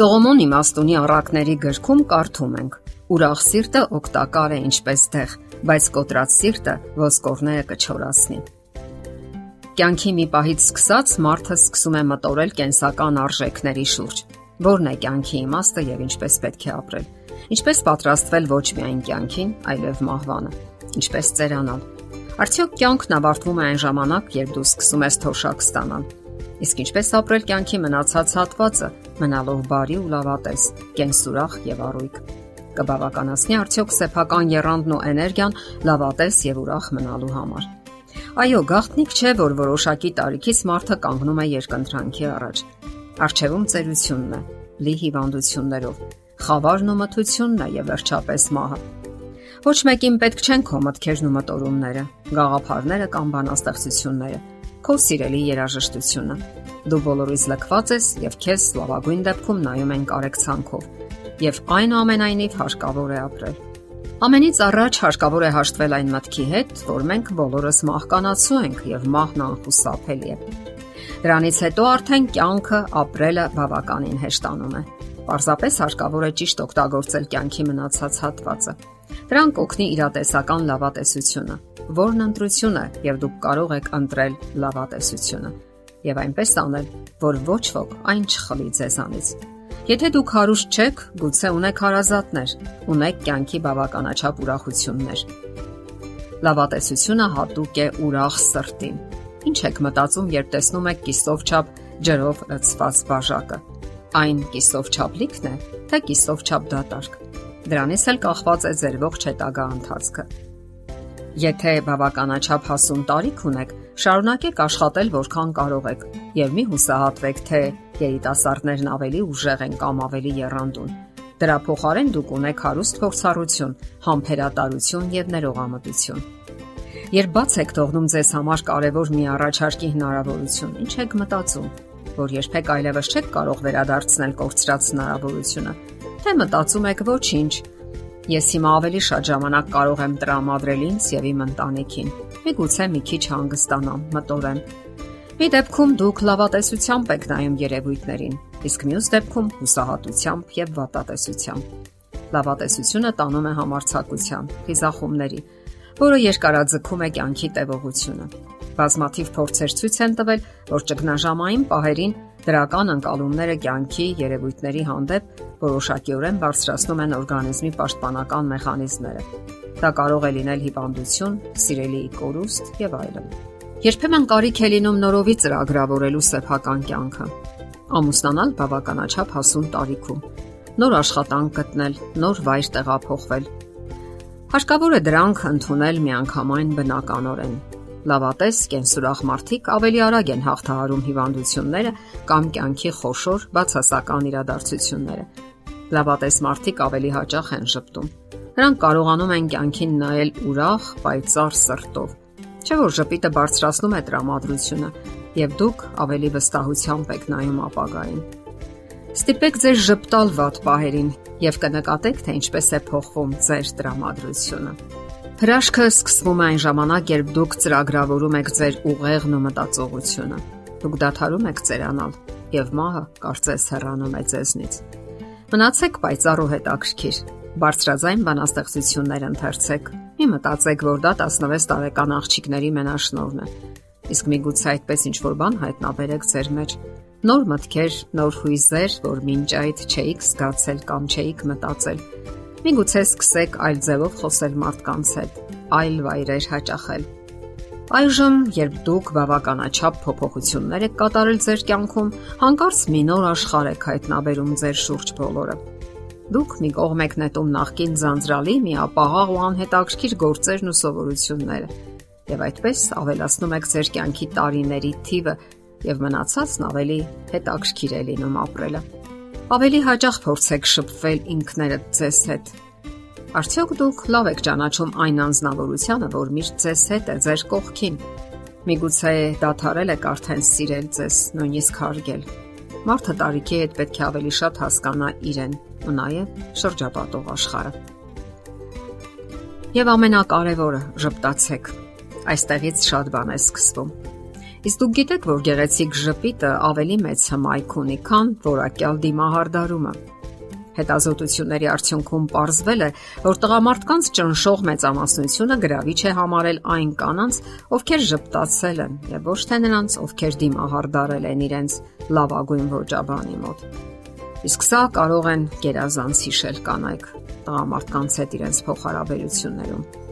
Սողոմոն իմաստունի առակների գրքում կարդում ենք. Ուրախ սիրտը օգտակար է ինչպես դեղ, բայց կոտրած սիրտը ոսկորները կչորացնի։ Կյանքի մի պահից սկսած մարդը սկսում է մտորել կենսական արժեքների շուրջ։ Որն է կյանքի իմաստը եւ ինչպես պետք է ապրել։ Ինչպես պատրաստվել ոչ միայն կյանքին, այլև մահվանը։ Ինչպես ծերանալ։ Արդյոք կյանքն ավարտվում է այն ժամանակ, երբ դու սկսում ես թոշակ ստանալ։ Իսկ ինչպես ապրել կյանքի մնացած հատվածը, մնալով բարի ու լավատես, կենսուրախ եւ առույգ։ Կբավականացնի արդյոք սեփական երանդն ու էներգիան լավատես եւ ուրախ մնալու համար։ Այո, գաղտնիք չէ, որ որոշակի տարիքից մարդը կանգնում է երկընտրանքի առաջ։ Արջևում ծերությունն է, լի հիվանդություններով, խավարն ու մթությունն է եւ վերջապես մահը։ Ոչ մեկին պետք չեն քո մտքերն ու մտորումները, գաղափարները կամ բանաստեղծությունները քո սիրելի երաժշտությունը։ Դու բոլորից լքված ես եւ քեզ լավագույն դեպքում նայում են կարեկցանքով։ Եվ այնուամենայնիվ հարկավոր է ապրել։ Ամենից առաջ հարկավոր է հաշտվել այն մտքի հետ, որ մենք բոլորս մահկանացու ենք եւ մահն անխուսափելի է։ Դրանից հետո արդեն կյանքը ապրելը բավականին հեշտանում է։ Պարզապես հարկավոր է ճիշտ օգտագործել կյանքի մնացած հատվածը։ Դրանք օգնի իրատեսական լավատեսությունը, որն ընտրություն է եւ դուք կարող եք ընտրել լավատեսությունը եւ այնպես անել, որ ոչ ոք այն չխլի ձեզանից։ Եթե դուք հարուստ չեք, գուցե ունեք հարազատներ, ունեք կյանքի բավականաչափ ուրախություններ։ Լավատեսությունը հատուկ է ուրախ սրտին։ Ինչ եք մտածում, երբ տեսնում եք կիսով չափ ջրով լցված բաժակը։ Այն կիսով չափ լիքն է, թե կիսով չափ դատարկ։ Դրանից էլ կախված է ձեր ողջ հետագա ընթացքը։ Եթե բավականաչափ հասուն տարիք ունեք, շարունակեք աշխատել որքան կարող եք եւ մի հուսահատվեք, թե երիտասարդներն ավելի ուժեղ են կամ ավելի երանդուն։ Դրա փոխարեն դուք ունեք հարուստ փորձառություն, համբերատարություն եւ ներողամտություն։ Երբ բաց եք թողնում ձեզ համար կարևոր մի առաջարկի հնարավորություն, ինչ եք մտածում, որ երբեք այլևս չեք կարող վերադարձնել կորցրած հնարավորությունը, թե մտածում եք ոչինչ, Ես հիմա ավելի շատ ժամանակ կարող եմ տրամադրել ինձ եւ իմ ընտանիքին։ Միգուցե մի քիչ հանգստանամ, մտորեմ։ Մի դեպքում դուք լավատեսությամբ եք նայում երևույթներին, իսկ մյուս դեպքում հուսահատությամբ եւ վատատեսությամբ։ Լավատեսությունը տանում է համարցակության, խիզախումների, որը երկարաձգում է կյանքի տևողությունը։ Բազմաթիվ փորձեր ցույց են տվել, որ ճգնաժամային պահերին դրական անկալումները կյանքի երևույթների հանդեպ որոշակիորեն բարձրացնում են օրգանիզմի պաշտպանական մեխանիզմները։ Դա կարող է լինել հիվանդություն, սիրելի կորուստ եւ այլն։ Երբեմն կարիք է լինում նորովի ծրագրավորելու սեփական կյանքը։ Ամուսնանալ բավականաչափ հասուն տարիքում, նոր աշխատանք գտնել, նոր վայր տեղափոխվել։ Հարկավոր է դրանք ընդունել միանգամայն բնականորեն Լավատես կենսուրախ մարդիկ ավելի արագ են հաղթահարում հիվանդությունները կամ կյանքի խոշոր բացասական իրադարձությունները։ Լավատես մարդիկ ավելի հաճախ են ճպտում։ Նրանք կարողանում են կյանքին նայել ուրախ, պայծառ սրտով։ Չէ՞ որ ճպիտը բարձրացնում է տրամադրությունը եւ դուք ավելի վստահությամբ եք նայում ապագային։ Ստիպեք ձեր ճպտալ վատ պահերին եւ կնկատեք, թե ինչպես է փոխվում ձեր տրամադրությունը։ Հրաշքը սկսվում է այն ժամանակ, երբ դուք ծրագրավորում եք ձեր ուղեղն ու մտածողությունը։ Դուք դադարում եք ծերանալ եւ մահը կարծես հեռանում է ձեզնից։ Մնացեք պայծառ ու հետաքրքիր։ Բարձրաձայն բանաստեղծություններ ընթերցեք։ Մի մտածեք, որ դա 16 տարեկան աղջիկների մենաշնորհն է։ Իսկ միգուցե այդպես ինչ որ բան հայտնաբերեք ձեր մեջ։ Նոր մտքեր, նոր հույզեր, որ մինչ այդ չէիք զգացել կամ չէիք մտածել Միգուցե սկսեք այլ ձևով խոսել մարդկանց հետ, այլ վայրեր հաճախել։ Այժմ, երբ դուք բավականաչափ փոփոխություններ եք կատարել ձեր կյանքում, հանկարծ մի նոր աշխարհ եք հայտնաբերում ձեր շուրջ բոլորը։ Դուք մի կողմ եք նետում նախքին ձանձրալի մի ապաղաղ ու անհետաքրքիր գործերն ու սովորությունները, եւ այդպես ավելացնում եք ձեր կյանքի տարիների թիվը եւ մնացածն ավելի հետաքրքիր է լինում ապրելը ավելի հաճախ փորձեք շփվել ինքներդ ձեզ հետ։ Արդյոք դուք լավ եք ճանաչում այն անznավորությունը, որ միշտ ձեզ հետ է ձեր կողքին։ Միգուցե դադարել եք արդեն սիրել ձեզ, նույնիսկ հարգել։ Մարդը տարիքի հետ պետք է ավելի շատ հասկանա իրեն ու նաև շրջապատող աշխարհը։ Եվ ամենակարևորը՝ ճպտացեք։ Այստեղից շատ բան է սկսվում։ Իսկ դուք գիտեք, որ գեղեցիկ ժպիտը ավելի մեծ հմայք ունի, քան որակյալ դիմահարդարումը։ Հետազոտությունների արդյունքում ողջվել է, որ տղամարդկանց ճնշող մեծամասնությունը գրավիչ է համարել այն կանանց, ովքեր ժպտացել են, եւ ոչ թե նրանց, ովքեր դիմահարդարել են իրենց լավագույն ոճաբանի մոտ։ Իսկ սա կարող են գերազանց հիշել կանայք տղամարդկանց հետ իրենց փոխհարաբերություններում։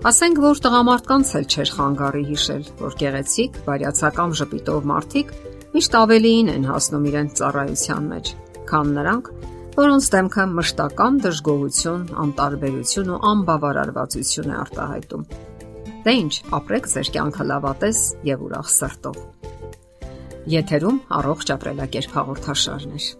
Ասենք որ տղամարդկանց էլ չէր խանգարի հիշել, որ գեղեցիկ, բարյացակամ ժպիտով մարդիկ միշտ ավելիին են հասնում իրենց ծառայության մեջ, քան նրանք, որոնց դեմքը մշտական դժգոհություն, անտարբերություն ու անբավարարվածություն է արտահայտում։ Դե ի՞նչ, ապրեք ձեր կյանքը լավատես եւ ուրախ սրտով։ Եթերում առողջ ապրելակերպ հաղորդաշարն է։